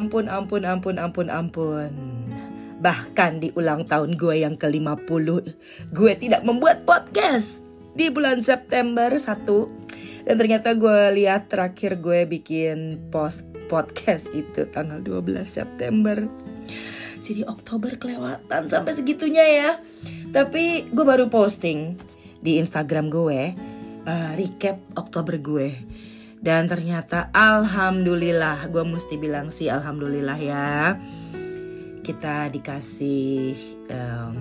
ampun, ampun, ampun, ampun, ampun. Bahkan di ulang tahun gue yang ke-50, gue tidak membuat podcast di bulan September 1. Dan ternyata gue lihat terakhir gue bikin post podcast itu tanggal 12 September. Jadi Oktober kelewatan sampai segitunya ya. Tapi gue baru posting di Instagram gue uh, recap Oktober gue. Dan ternyata alhamdulillah, gue mesti bilang sih alhamdulillah ya kita dikasih um,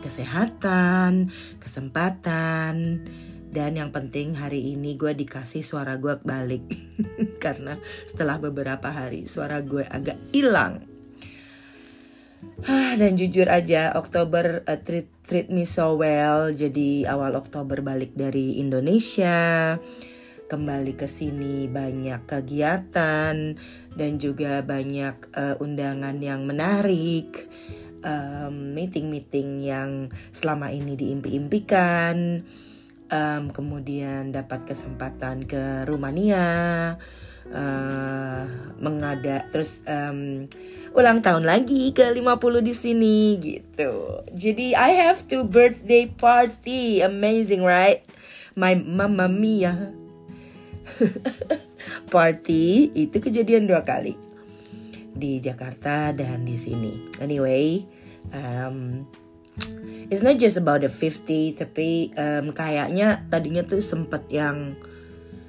kesehatan, kesempatan, dan yang penting hari ini gue dikasih suara gue balik karena setelah beberapa hari suara gue agak hilang. dan jujur aja Oktober uh, treat treat me so well. Jadi awal Oktober balik dari Indonesia kembali ke sini banyak kegiatan dan juga banyak uh, undangan yang menarik, meeting-meeting um, yang selama ini diimpi-impikan, um, kemudian dapat kesempatan ke Rumania, uh, mengada terus um, ulang tahun lagi ke 50 di sini gitu. Jadi I have two birthday party, amazing right? My mama mia party itu kejadian dua kali. Di Jakarta dan di sini. Anyway, um, it's not just about the 50 tapi um, kayaknya tadinya tuh sempet yang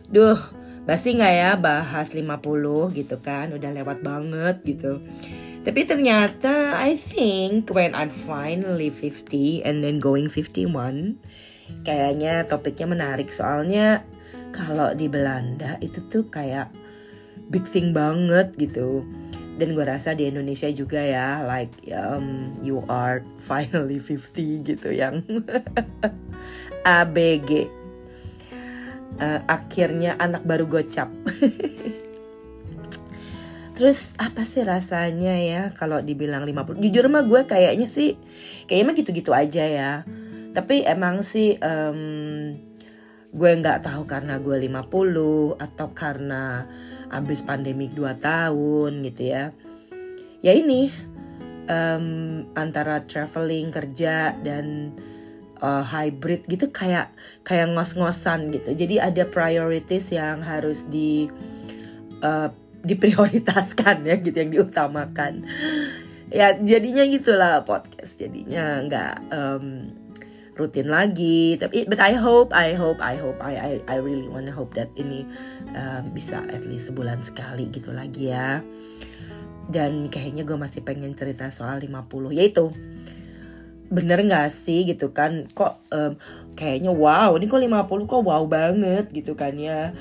duh basi nggak ya bahas 50 gitu kan? Udah lewat banget gitu. Tapi ternyata I think when I'm finally 50 and then going 51 kayaknya topiknya menarik. Soalnya kalau di Belanda itu tuh kayak big thing banget gitu dan gue rasa di Indonesia juga ya like um, you are finally 50 gitu yang ABG uh, akhirnya anak baru gocap Terus apa sih rasanya ya kalau dibilang 50? Jujur mah gue kayaknya sih kayaknya mah gitu-gitu aja ya. Tapi emang sih um, gue nggak tahu karena gue 50 atau karena abis pandemik 2 tahun gitu ya. Ya ini um, antara traveling kerja dan uh, hybrid gitu kayak kayak ngos-ngosan gitu. Jadi ada priorities yang harus di uh, diprioritaskan ya gitu yang diutamakan. Ya jadinya gitulah podcast jadinya nggak um, rutin lagi. Tapi but I hope I hope I hope I I, I really wanna hope that ini uh, bisa at least sebulan sekali gitu lagi ya. Dan kayaknya gue masih pengen cerita soal 50 yaitu bener gak sih gitu kan? Kok um, kayaknya wow ini kok 50 kok wow banget gitu kan ya?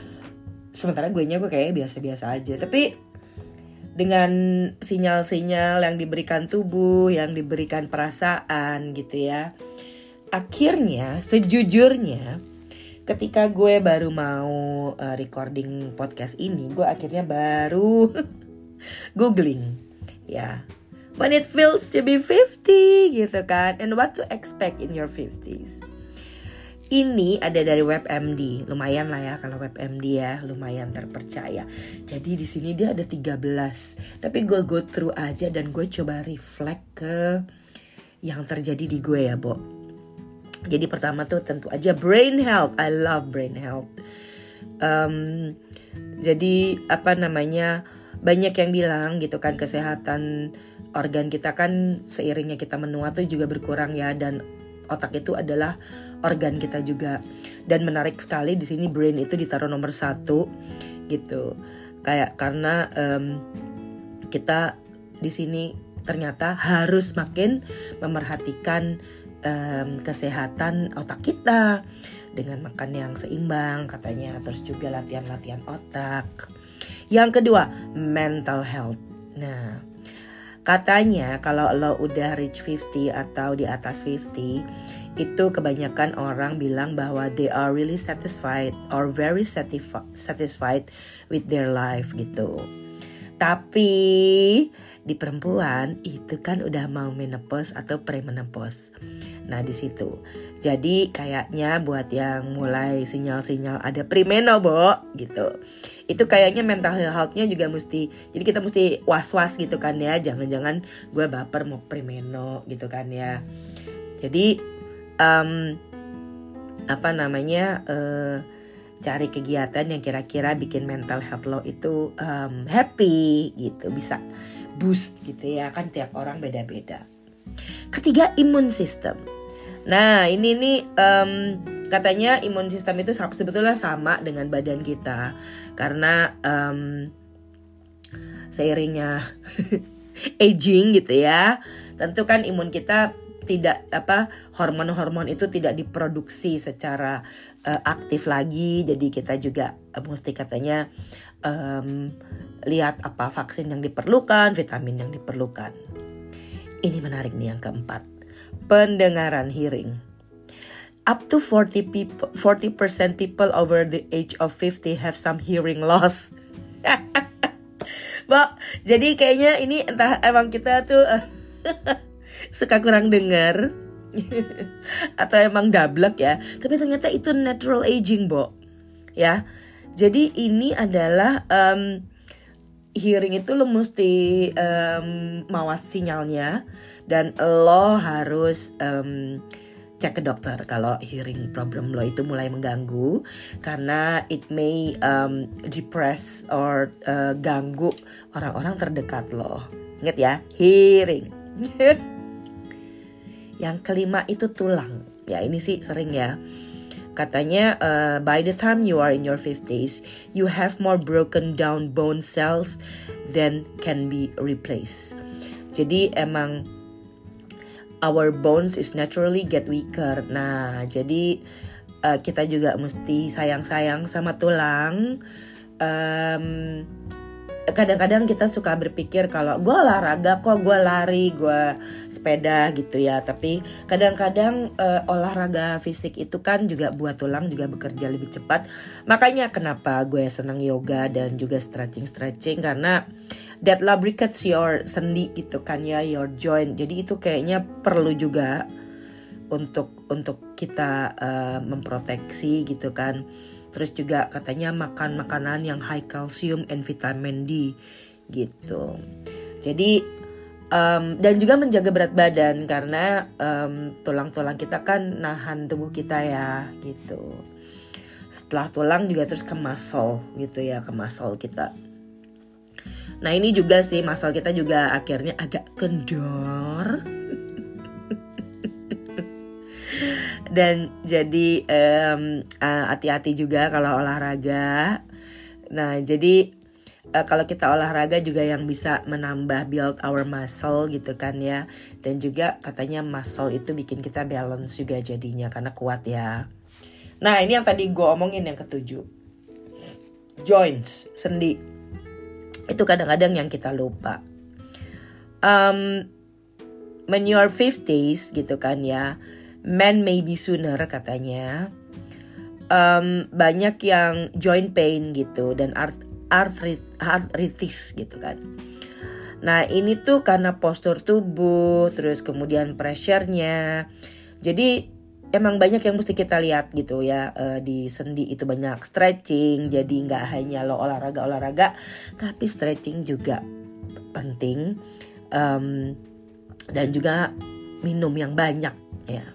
Sementara gue nya gue kayaknya biasa-biasa aja. Tapi dengan sinyal-sinyal yang diberikan tubuh, yang diberikan perasaan gitu ya akhirnya sejujurnya ketika gue baru mau uh, recording podcast ini gue akhirnya baru googling. Ya when it feels to be 50 gitu kan? And what to expect in your 50s ini ada dari WebMD lumayan lah ya kalau WebMD ya lumayan terpercaya. Jadi di sini dia ada 13 tapi gue go through aja dan gue coba reflect ke yang terjadi di gue ya Bo jadi pertama tuh tentu aja brain health. I love brain health. Um, jadi apa namanya banyak yang bilang gitu kan kesehatan organ kita kan seiringnya kita menua tuh juga berkurang ya dan otak itu adalah organ kita juga dan menarik sekali di sini brain itu ditaruh nomor satu gitu kayak karena um, kita di sini ternyata harus makin memerhatikan um, kesehatan otak kita dengan makan yang seimbang katanya. Terus juga latihan-latihan otak. Yang kedua mental health. Nah katanya kalau lo udah reach 50 atau di atas 50 itu kebanyakan orang bilang bahwa they are really satisfied or very satisfied with their life gitu. Tapi di perempuan itu kan udah mau menopause atau premenopause. Nah di situ. Jadi kayaknya buat yang mulai sinyal-sinyal ada premeno, Bo, gitu. Itu kayaknya mental health-nya juga mesti jadi kita mesti was-was gitu kan ya. Jangan-jangan gue baper mau premeno gitu kan ya. Jadi um, apa namanya uh, cari kegiatan yang kira-kira bikin mental health lo itu um, happy gitu bisa boost gitu ya kan tiap orang beda-beda. Ketiga imun sistem. Nah ini nih um, katanya imun sistem itu sebetulnya sama dengan badan kita karena um, seiringnya aging gitu ya. Tentu kan imun kita tidak apa hormon-hormon itu tidak diproduksi secara uh, aktif lagi. Jadi kita juga uh, mesti katanya um, lihat apa vaksin yang diperlukan vitamin yang diperlukan. Ini menarik nih yang keempat. Pendengaran hearing. Up to 40 people 40% people over the age of 50 have some hearing loss. Mbak, jadi kayaknya ini entah emang kita tuh suka kurang dengar atau emang dablek ya. Tapi ternyata itu natural aging bo. Ya. Jadi ini adalah um, hearing itu lo mesti um, mawas sinyalnya. Dan lo harus um, cek ke dokter kalau hearing problem lo itu mulai mengganggu. Karena it may um, depress or uh, ganggu orang-orang terdekat lo. Ingat ya, hearing. Yang kelima itu tulang. Ya ini sih sering ya. Katanya uh, by the time you are in your 50s, you have more broken down bone cells than can be replaced. Jadi emang our bones is naturally get weaker. Nah, jadi uh, kita juga mesti sayang-sayang sama tulang. Um, kadang-kadang kita suka berpikir kalau gue olahraga kok gue lari gue sepeda gitu ya. Tapi kadang-kadang uh, olahraga fisik itu kan juga buat tulang juga bekerja lebih cepat. Makanya kenapa gue senang yoga dan juga stretching stretching karena that lubricates your sendi gitu kan ya your joint. Jadi itu kayaknya perlu juga untuk untuk kita uh, memproteksi gitu kan Terus juga katanya makan makanan yang high calcium and vitamin D gitu. Jadi um, dan juga menjaga berat badan karena tulang-tulang um, kita kan nahan tubuh kita ya gitu. Setelah tulang juga terus ke muscle gitu ya ke muscle kita. Nah ini juga sih muscle kita juga akhirnya agak kendor dan jadi um, hati-hati juga kalau olahraga. Nah jadi uh, kalau kita olahraga juga yang bisa menambah build our muscle gitu kan ya dan juga katanya muscle itu bikin kita balance juga jadinya karena kuat ya. Nah ini yang tadi gue omongin yang ketujuh joints sendi itu kadang-kadang yang kita lupa. Um, when you're 50s gitu kan ya men may be sooner katanya. Um, banyak yang joint pain gitu dan art arthrit arthritis gitu kan. Nah ini tuh karena postur tubuh terus kemudian pressure-nya. Jadi emang banyak yang mesti kita lihat gitu ya uh, di sendi itu banyak stretching jadi nggak hanya lo olahraga olahraga tapi stretching juga penting um, dan juga minum yang banyak ya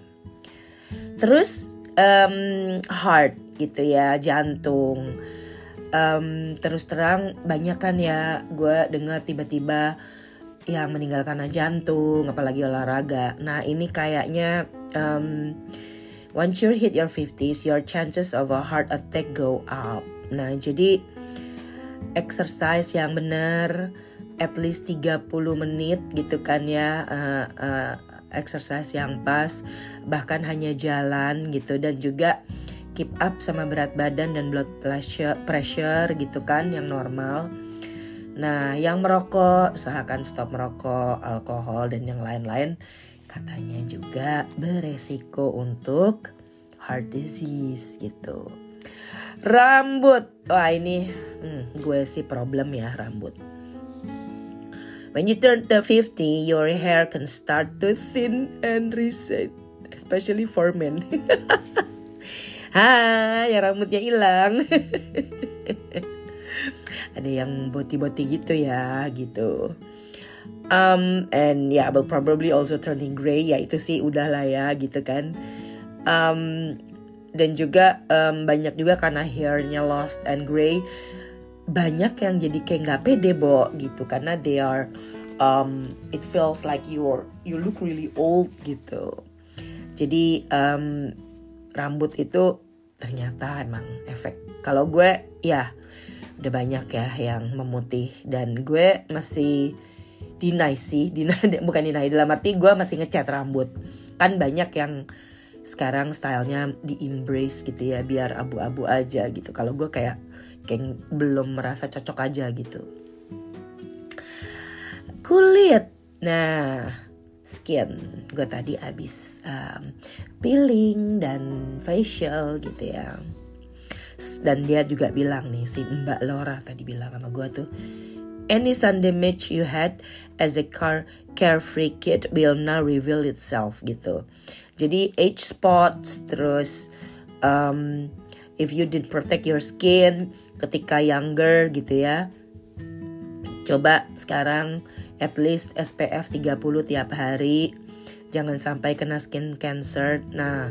Terus um, heart gitu ya, jantung. Um, terus terang banyak kan ya gue dengar tiba-tiba yang meninggal karena jantung, apalagi olahraga. Nah ini kayaknya um, once you hit your 50s, your chances of a heart attack go up. Nah jadi exercise yang benar at least 30 menit gitu kan ya uh, uh, exercise yang pas, bahkan hanya jalan gitu dan juga keep up sama berat badan dan blood pressure, pressure gitu kan yang normal. Nah, yang merokok usahakan stop merokok, alkohol dan yang lain-lain katanya juga beresiko untuk heart disease gitu. Rambut, wah ini hmm, gue sih problem ya rambut when you turn to 50 your hair can start to thin and reset especially for men Hai, ya rambutnya hilang. Ada yang boti-boti gitu ya, gitu. Um, and yeah, will probably also turning gray. Ya itu sih udahlah ya, gitu kan. Um, dan juga um, banyak juga karena hairnya lost and gray banyak yang jadi kayak nggak pede bo gitu. Karena they are um, it feels like you're you look really old gitu. Jadi um, rambut itu ternyata emang efek. Kalau gue ya udah banyak ya yang memutih. Dan gue masih deny sih deny bukan deny dalam arti gue masih ngecat rambut. Kan banyak yang sekarang stylenya di embrace gitu ya biar abu-abu aja gitu. Kalau gue kayak kayak belum merasa cocok aja gitu. Kulit. Nah skin gue tadi abis um, peeling dan facial gitu ya. Dan dia juga bilang nih si Mbak Laura tadi bilang sama gue tuh any Sunday match you had as a car carefree kid will now reveal itself gitu. Jadi age spots terus um, if you did protect your skin ketika younger gitu ya. Coba sekarang at least SPF 30 tiap hari. Jangan sampai kena skin cancer. Nah,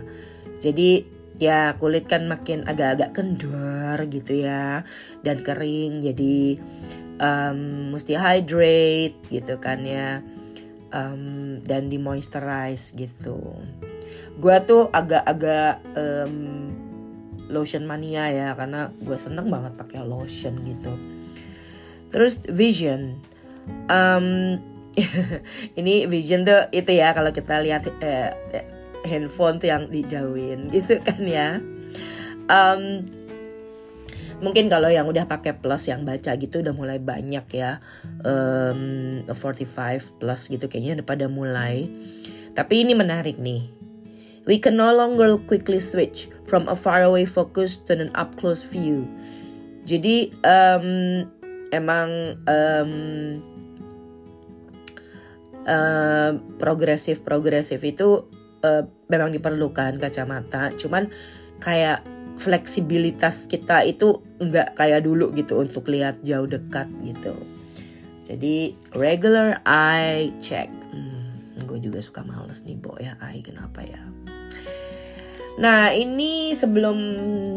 jadi ya kulit kan makin agak-agak kendor gitu ya dan kering jadi um, mesti hydrate gitu kan ya um, dan di moisturize gitu gue tuh agak-agak um, lotion mania ya karena gue seneng banget pakai lotion gitu. Terus vision. Um, ini vision tuh itu ya kalau kita lihat eh, handphone tuh yang dijauhin gitu kan ya. Um, mungkin kalau yang udah pakai plus yang baca gitu udah mulai banyak ya. Um, 45 plus gitu kayaknya udah pada mulai. Tapi ini menarik nih We can no longer quickly switch from a faraway focus to an up close view. Jadi um, emang um, uh, progresif progresif itu uh, memang diperlukan kacamata. Cuman kayak fleksibilitas kita itu nggak kayak dulu gitu untuk lihat jauh dekat gitu. Jadi regular eye check. Hmm, gue juga suka males nih bo ya eye kenapa ya? Nah ini sebelum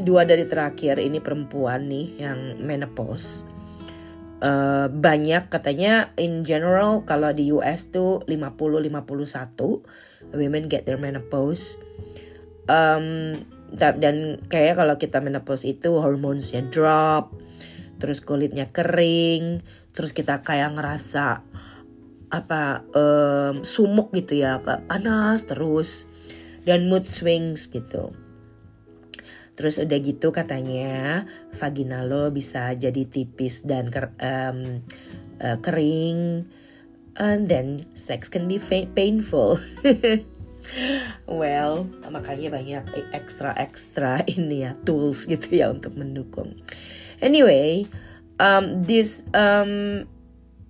dua dari terakhir ini perempuan nih yang menopause. Uh, banyak katanya in general kalau di US tuh 50-51 women get their menopause. Um, dan kayak kalau kita menopause itu hormonesnya drop, terus kulitnya kering, terus kita kayak ngerasa apa um, sumuk gitu ya, panas terus dan mood swings gitu. Terus udah gitu katanya vagina lo bisa jadi tipis dan ker, um, uh, kering, and then sex can be painful. well, makanya banyak ekstra-ekstra ini ya tools gitu ya untuk mendukung. Anyway, um, this um,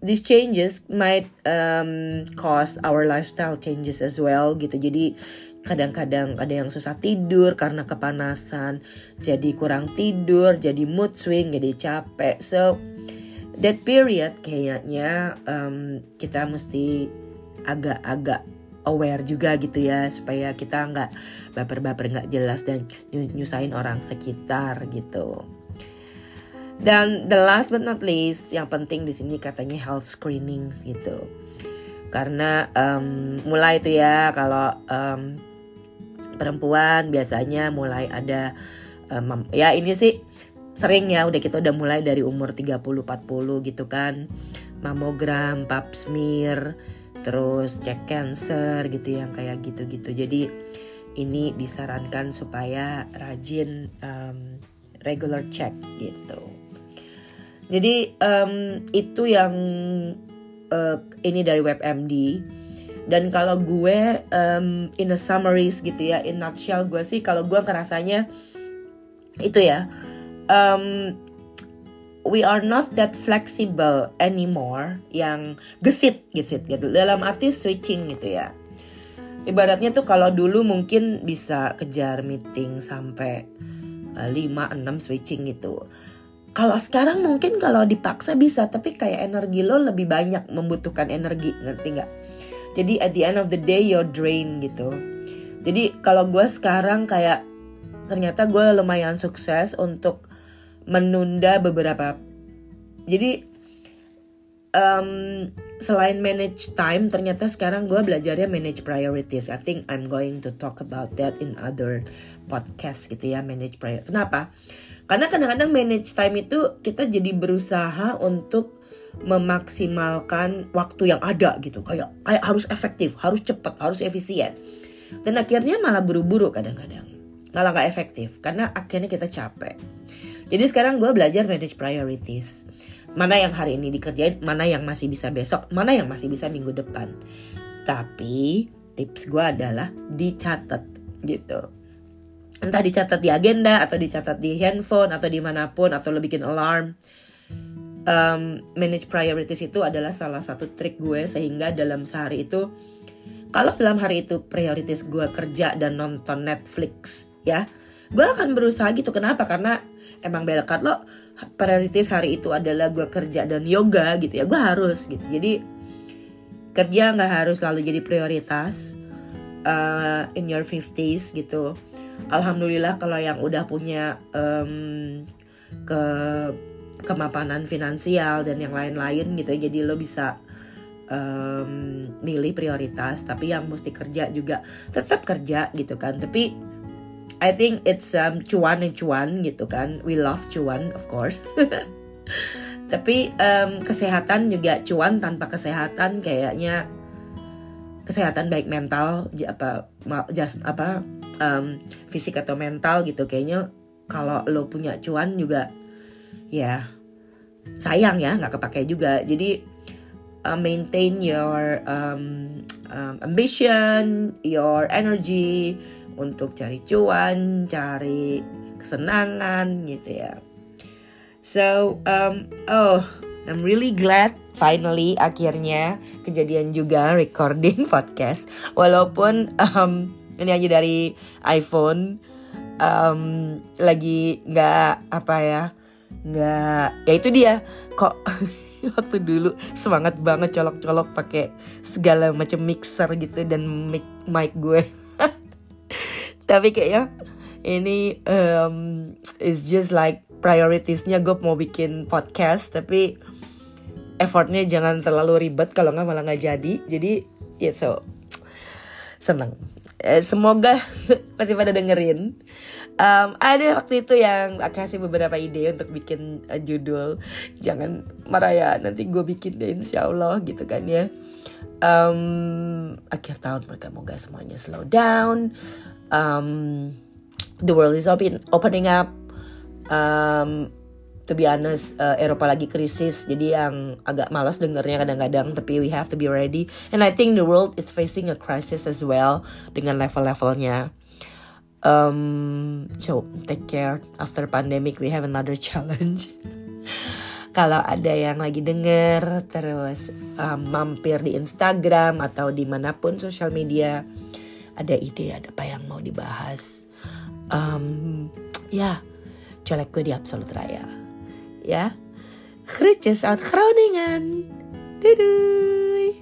these changes might um, cause our lifestyle changes as well gitu. Jadi kadang-kadang ada yang susah tidur karena kepanasan jadi kurang tidur jadi mood swing jadi capek so that period kayaknya um, kita mesti agak-agak aware juga gitu ya supaya kita nggak baper-baper nggak jelas dan nyusahin orang sekitar gitu. Dan the last but not least yang penting di sini katanya health screenings gitu. Karena um, mulai itu ya kalau um, perempuan biasanya mulai ada um, ya ini sih sering ya udah kita udah mulai dari umur 30 40 gitu kan mamogram, pap smear, terus cek cancer gitu yang kayak gitu-gitu. Jadi ini disarankan supaya rajin um, regular check gitu. Jadi um, itu yang uh, ini dari WebMD dan kalau gue um, in a summaries gitu ya in nutshell gue sih kalau gue ngerasanya itu ya um, we are not that flexible anymore yang gesit gesit gitu. Dalam arti switching gitu ya. Ibaratnya tuh kalau dulu mungkin bisa kejar meeting sampai uh, 5 6 switching gitu. Kalau sekarang mungkin kalau dipaksa bisa tapi kayak energi lo lebih banyak membutuhkan energi ngerti nggak jadi at the end of the day you're drain gitu. Jadi kalau gue sekarang kayak ternyata gue lumayan sukses untuk menunda beberapa jadi um, selain manage time ternyata sekarang gue belajarnya manage priorities. I think I'm going to talk about that in other podcast gitu ya manage priorities kenapa? Karena kadang-kadang manage time itu kita jadi berusaha untuk memaksimalkan waktu yang ada gitu. Kayak kayak harus efektif harus cepat harus efisien. Dan akhirnya malah buru-buru kadang-kadang. Malah gak efektif karena akhirnya kita capek. Jadi sekarang gue belajar manage priorities. Mana yang hari ini dikerjain mana yang masih bisa besok mana yang masih bisa minggu depan. Tapi tips gue adalah dicatat gitu. Entah dicatat di agenda atau dicatat di handphone atau di mana pun atau lo bikin alarm um, manage priorities itu adalah salah satu trik gue sehingga dalam sehari itu kalau dalam hari itu prioritas gue kerja dan nonton Netflix ya gue akan berusaha gitu. Kenapa? Karena emang belakat lo prioritas hari itu adalah gue kerja dan yoga gitu ya gue harus gitu. Jadi kerja nggak harus selalu jadi prioritas uh, in your 50s gitu. Alhamdulillah kalau yang udah punya um, ke kemapanan finansial dan yang lain-lain gitu ya. Jadi lo bisa um, milih prioritas tapi yang mesti kerja juga tetap kerja gitu kan. Tapi I think it's um, cuan and cuan gitu kan. We love cuan of course. Tapi um, kesehatan juga cuan tanpa kesehatan kayaknya kesehatan baik mental apa jas apa um, fisik atau mental gitu kayaknya kalau lo punya cuan juga ya sayang ya nggak kepake juga jadi uh, maintain your um, um, ambition your energy untuk cari cuan, cari kesenangan gitu ya. So, um, oh, I'm really glad finally akhirnya kejadian juga recording podcast. Walaupun um, ini aja dari iPhone um, lagi nggak apa ya, nggak. Ya itu dia. Kok waktu dulu semangat banget colok-colok pakai segala macam mixer gitu dan mic mic gue. Tapi kayaknya ini um, is just like prioritiesnya gue mau bikin podcast tapi effortnya jangan terlalu ribet kalau nggak malah nggak jadi. Jadi ya yeah, so seneng semoga masih pada dengerin. Um, ada waktu itu yang kasih beberapa ide untuk bikin uh, judul. Jangan marah nanti gue bikin deh insya Allah gitu kan ya. Um, akhir tahun mereka moga semuanya slow down. Um, the world is open, opening up. Um, to be honest, uh, Eropa lagi krisis, jadi yang agak malas dengernya kadang-kadang, tapi we have to be ready. And I think the world is facing a crisis as well dengan level-levelnya. Um, so take care. After pandemic, we have another challenge. Kalau ada yang lagi denger, terus um, mampir di Instagram atau di mana pun sosial media, ada ide ada apa yang mau dibahas um, ya colek gue di Absolut Raya ya. Groetjes uit Groningen. Doei doei